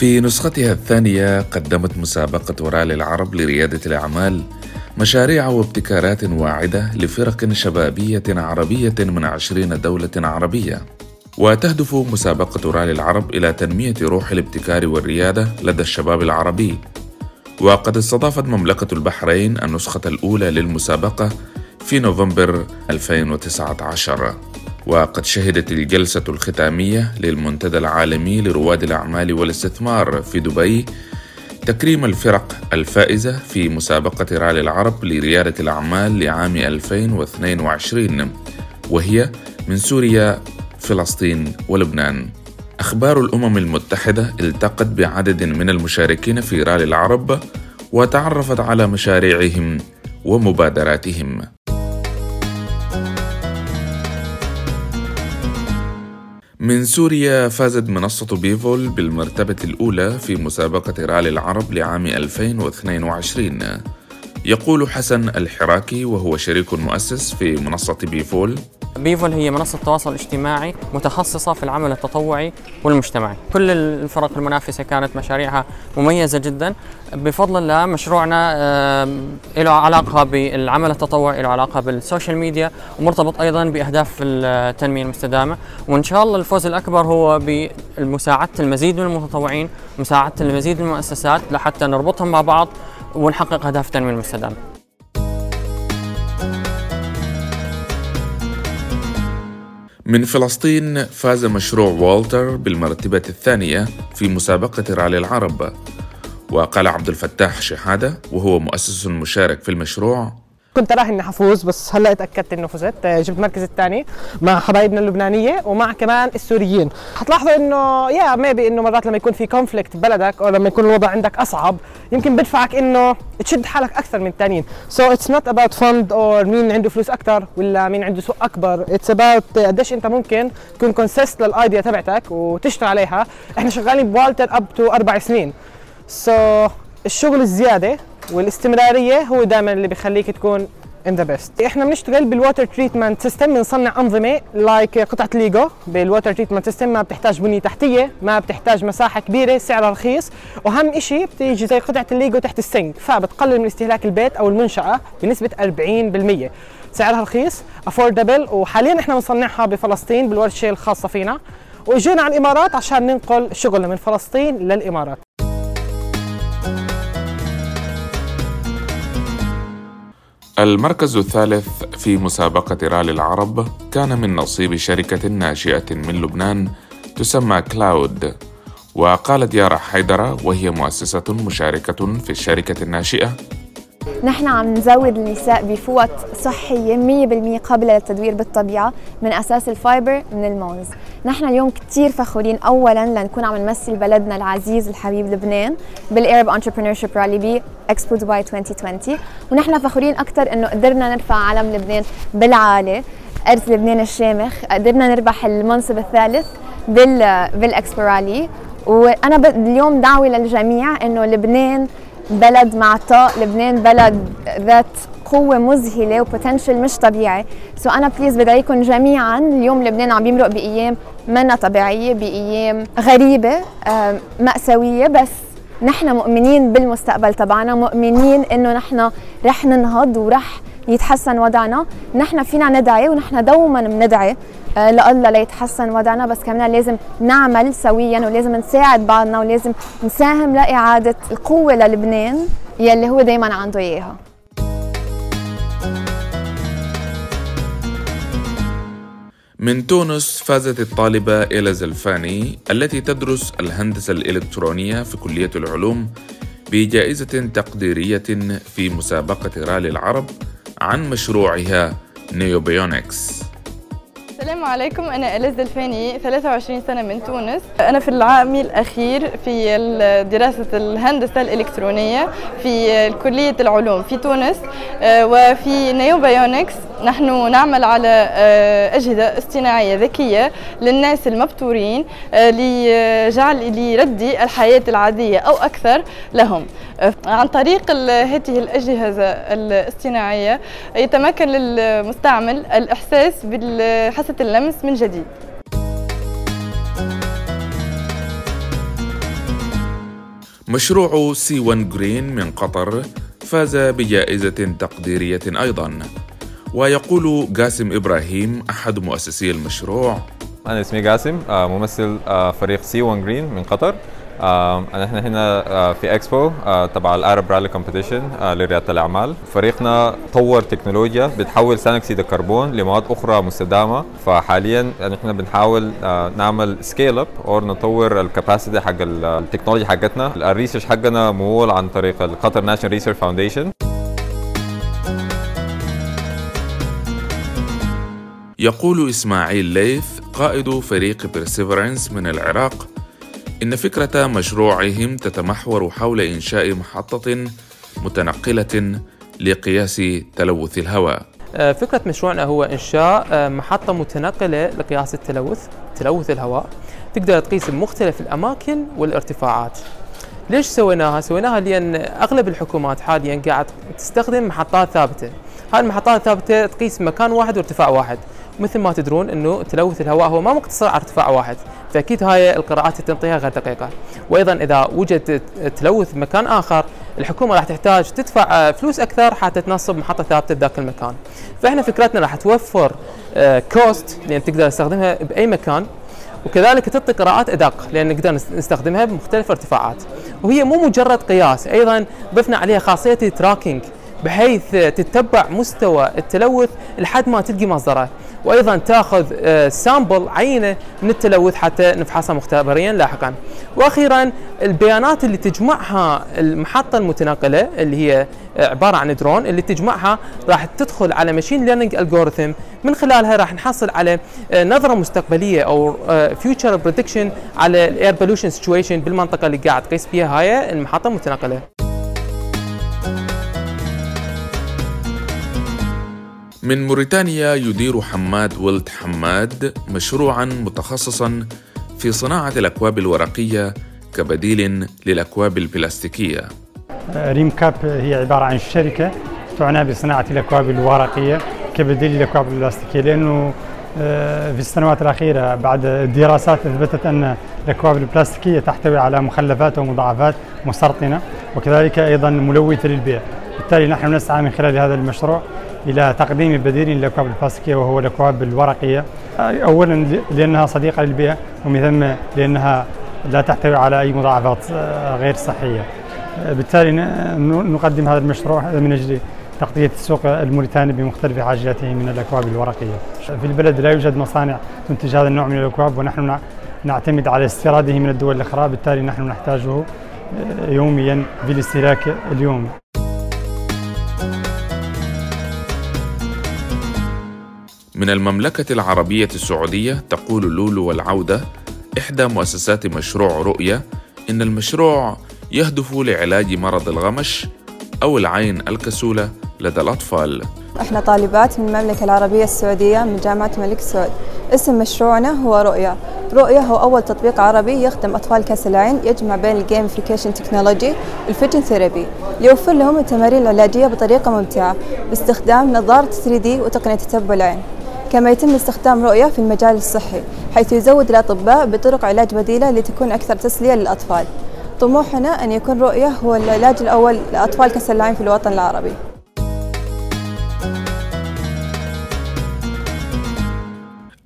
في نسختها الثانية قدمت مسابقة رالي العرب لريادة الأعمال مشاريع وابتكارات واعدة لفرق شبابية عربية من عشرين دولة عربية. وتهدف مسابقة رالي العرب إلى تنمية روح الابتكار والريادة لدى الشباب العربي. وقد استضافت مملكة البحرين النسخة الأولى للمسابقة في نوفمبر 2019 وقد شهدت الجلسة الختامية للمنتدى العالمي لرواد الأعمال والاستثمار في دبي تكريم الفرق الفائزة في مسابقة رالي العرب لريادة الأعمال لعام 2022 وهي من سوريا فلسطين ولبنان. أخبار الأمم المتحدة التقت بعدد من المشاركين في رالي العرب وتعرفت على مشاريعهم ومبادراتهم. من سوريا فازت منصة بيفول بالمرتبة الأولى في مسابقة رالي العرب لعام 2022 يقول حسن الحراكي وهو شريك مؤسس في منصة بيفول. بيفول هي منصة تواصل اجتماعي متخصصة في العمل التطوعي والمجتمعي. كل الفرق المنافسة كانت مشاريعها مميزة جدا. بفضل الله مشروعنا له علاقة بالعمل التطوعي له علاقة بالسوشيال ميديا ومرتبط أيضا بأهداف التنمية المستدامة. وإن شاء الله الفوز الأكبر هو بمساعدة المزيد من المتطوعين مساعدة المزيد من المؤسسات لحتى نربطهم مع بعض ونحقق أهداف التنمية المستدامة من فلسطين فاز مشروع والتر بالمرتبة الثانية في مسابقة رالي العرب. وقال عبد الفتاح شحادة وهو مؤسس مشارك في المشروع كنت راهن إني حفوز بس هلأ اتأكدت إنه فزت جبت المركز الثاني مع حبايبنا اللبنانية ومع كمان السوريين. حتلاحظوا إنه يا maybe إنه مرات لما يكون في conflict ببلدك أو لما يكون الوضع عندك أصعب يمكن بدفعك إنه تشد حالك أكثر من الثانيين so it's not about fund or مين عنده فلوس أكثر ولا مين عنده سوق أكبر. It's about قديش أنت ممكن تكون consistent لل idea تبعتك وتشتغل عليها. إحنا شغالين ب water up to أربع سنين. so, الشغل الزيادة والاستمرارية هو دائما اللي بيخليك تكون in the best إحنا بنشتغل بال water treatment system بنصنع أنظمة like قطعة ليجو. بال water treatment system ما بتحتاج بنية تحتية ما بتحتاج مساحة كبيرة سعرها رخيص. وأهم شيء بتيجي زي قطعة الليجو تحت ال sink فبتقلل من استهلاك البيت أو المنشأة بنسبة 40% سعرها رخيص affordable وحاليا إحنا بنصنعها بفلسطين بالورشة الخاصة فينا. واجينا على الإمارات عشان ننقل شغلنا من فلسطين للإمارات. المركز الثالث في مسابقة رالي العرب كان من نصيب شركة ناشئة من لبنان تسمى كلاود. وقالت يارا حيدرة وهي مؤسسة مشاركة في الشركة الناشئة نحن عم نزود النساء بفوط صحية 100% قابلة للتدوير بالطبيعة من أساس ال fiber من الموز نحن اليوم كثير فخورين أولا لنكون عم نمثل بلدنا العزيز الحبيب لبنان بال Arab Entrepreneurship Rally ب Expo دبي 2020 ونحن فخورين أكثر إنه قدرنا نرفع علم لبنان بالعالي أرض لبنان الشامخ قدرنا نربح المنصب الثالث بال بال Expo Rally وأنا اليوم دعوة للجميع إنه لبنان بلد معطاء لبنان بلد ذات قوة مذهلة و potential مش طبيعي. so أنا please بدعيكم جميعا اليوم لبنان عم يمرق بأيام منا طبيعية بأيام غريبة مأساوية بس نحن مؤمنين بالمستقبل تبعنا مؤمنين إنه نحن رح ننهض ورح يتحسن وضعنا. نحن فينا ندعي ونحن دوما بندعي. لله ليتحسن وضعنا بس كمان لازم نعمل سويا ولازم نساعد بعضنا ولازم نساهم لإعادة القوة للبنان يلي هو دايما عنده إياها. من تونس فازت الطالبة إيلا زلفاني التي تدرس الهندسة الإلكترونية في كلية العلوم بجائزة تقديرية في مسابقة رالي العرب عن مشروعها نيوبيونكس. السلام عليكم. أنا إليز الفاني 23 سنة من تونس. أنا في العام الأخير في دراسة الهندسة الإلكترونية في كلية العلوم في تونس وفي نيوبيونكس نحن نعمل على أجهزة اصطناعية ذكية للناس المبتورين لجعل لردي الحياة العادية أو أكثر لهم. عن طريق هذه الأجهزة الاصطناعية يتمكن للمستعمل الإحساس بحاسة اللمس من جديد. مشروع سي 1 جرين من قطر فاز بجائزة تقديرية أيضا. ويقول قاسم إبراهيم أحد مؤسسي المشروع. أنا اسمي قاسم آه، ممثل آه، فريق C1 Green من قطر. آه، إحنا هنا في إكسبو تبع ال Arab Rally competition لريادة الأعمال. فريقنا طور تكنولوجيا بتحول ثاني اكسيد الكربون لمواد أخرى مستدامة. فحاليا يعني إحنا بنحاول نعمل scale up أو نطور ال capacity حق التكنولوجيا حقتنا. ال research حقنا ممول عن طريق ال Qatar National Research Foundation يقول إسماعيل ليث قائد فريق بيرسيفرنس من العراق إن فكرة مشروعهم تتمحور حول إنشاء محطة متنقلة لقياس تلوث الهواء. آه، فكرة مشروعنا هو إنشاء آه، محطة متنقلة لقياس التلوث تلوث الهواء. تقدر تقيس بمختلف الأماكن والارتفاعات. ليش سويناها؟ سويناها لأن أغلب الحكومات حاليا قاعد تستخدم محطات ثابتة. هاي المحطات الثابتة تقيس مكان واحد وارتفاع واحد. مثل ما تدرون إنه تلوث الهواء هو ما مقتصر على ارتفاع واحد. فاكيد هاي القراءات تنطيها غير دقيقة. وأيضا إذا وجد تلوث مكان آخر الحكومة راح تحتاج تدفع فلوس أكثر حتى تنصب محطة ثابتة بذاك المكان. فإحنا فكرتنا راح توفر كوست آه، لأن تقدر تستخدمها بأي مكان. وكذلك تعطي قراءات أدق لأن نقدر نستخدمها بمختلف ارتفاعات وهي مو مجرد قياس أيضا ضفنا عليها خاصية ال tracking بحيث تتبع مستوى التلوث لحد ما تلقي مصدره. وأيضا تأخذ sample آه، عينه من التلوث حتى نفحصها مختبريا لاحقا. وأخيرا البيانات اللي تجمعها المحطة المتنقلة اللي هي آه، عبارة عن درون اللي تجمعها راح تدخل على machine learning algorithm من خلالها راح نحصل على آه، نظرة مستقبلية أو future prediction على ال air pollution situation بالمنطقة اللي قاعد تقيس فيها هاي المحطة المتنقلة. من موريتانيا يدير حماد ولد حماد مشروعا متخصصا في صناعة الأكواب الورقية كبديل للأكواب البلاستيكية. ريم كاب هي عبارة عن شركة تعنى بصناعة الأكواب الورقية كبديل للأكواب البلاستيكية لأنه آه، في السنوات الأخيرة بعد دراسات أثبتت أن الأكواب البلاستيكية تحتوي على مخلفات ومضاعفات مسرطنة وكذلك أيضا ملوثة للبيئة بالتالي نحن نسعى من خلال هذا المشروع إلى تقديم بديل للاكواب البلاستيكيه وهو الاكواب الورقية. اولا لأنها صديقة للبيئة ومن ثم لأنها لا تحتوي على أي مضاعفات آه، غير صحية. بالتالي نقدم هذا المشروع من أجل تغطية السوق الموريتاني بمختلف حاجاته من الأكواب الورقية. في البلد لا يوجد مصانع تنتج هذا النوع من الأكواب ونحن نعتمد على استيراده من الدول الأخرى بالتالي نحن نحتاجه آه، يوميا في الاستهلاك اليومي. من المملكة العربية السعودية تقول لولو والعودة إحدى مؤسسات مشروع رؤية إن المشروع يهدف لعلاج مرض الغمش أو العين الكسولة لدى الأطفال. إحنا طالبات من المملكة العربية السعودية من جامعة الملك سعود. اسم مشروعنا هو رؤية. رؤية هو أول تطبيق عربي يخدم أطفال كسل العين يجمع بين ال gamification technology وال vision therapy ليوفر لهم التمارين العلاجية بطريقة ممتعة باستخدام نظارة 3D وتقنية تتبع العين. كما يتم استخدام رؤية في المجال الصحي حيث يزود الأطباء بطرق علاج بديلة لتكون أكثر تسلية للأطفال. طموحنا أن يكون رؤية هو العلاج الأول لأطفال كسر العين في الوطن العربي.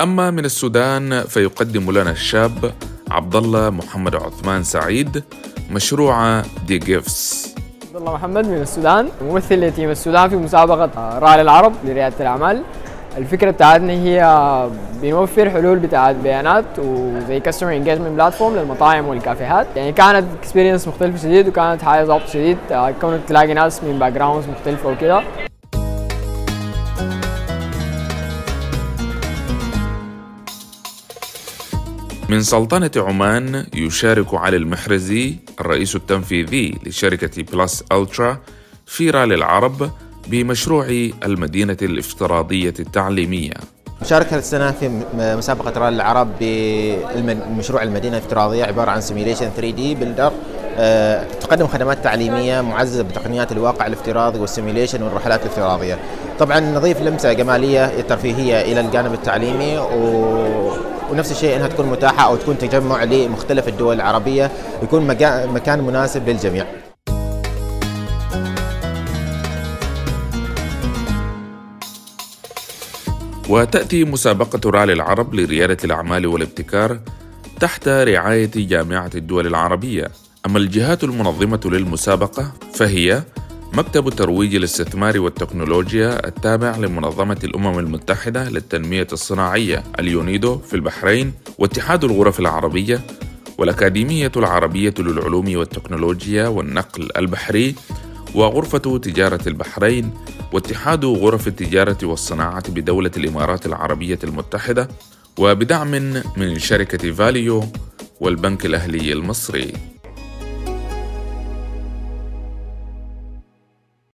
أما من السودان فيقدم لنا الشاب عبد الله محمد عثمان سعيد مشروع دي جيفس عبد الله محمد من السودان ممثل لتيم السودان في مسابقة رائل العرب لريادة الأعمال. الفكرة بتاعتنا هي بنوفر حلول بتاعت بيانات وزي customer engagement platform للمطاعم والكافيهات. يعني كانت experience مختلفة شديد وكانت حاجة ضبط شديد. كونك تلاقي ناس من backgrounds مختلفة وكده. من سلطنة عمان يشارك علي المحرزي الرئيس التنفيذي لشركة بلس ألترا في رالي العرب بمشروع المدينة الافتراضية التعليمية. مشاركة السنة في مسابقة رالي العرب بمشروع المدينة الافتراضية عبارة عن simulation 3D builder تقدم خدمات تعليمية معززة بتقنيات الواقع الافتراضي وال simulation والرحلات الافتراضية. طبعا نضيف لمسة جمالية ترفيهية إلى الجانب التعليمي و ونفس الشيء إنها تكون متاحة أو تكون تجمع لمختلف الدول العربية يكون مكان مناسب للجميع. وتأتي مسابقة رالي العرب لريادة الأعمال والابتكار تحت رعاية جامعة الدول العربية. أما الجهات المنظمة للمسابقة فهي مكتب الترويج الاستثمار والتكنولوجيا التابع لمنظمة الأمم المتحدة للتنمية الصناعية اليونيدو في البحرين واتحاد الغرف العربية والأكاديمية العربية للعلوم والتكنولوجيا والنقل البحري وغرفة تجارة البحرين واتحاد غرف التجارة والصناعة بدولة الإمارات العربية المتحدة وبدعم من شركة فاليو والبنك الأهلي المصري.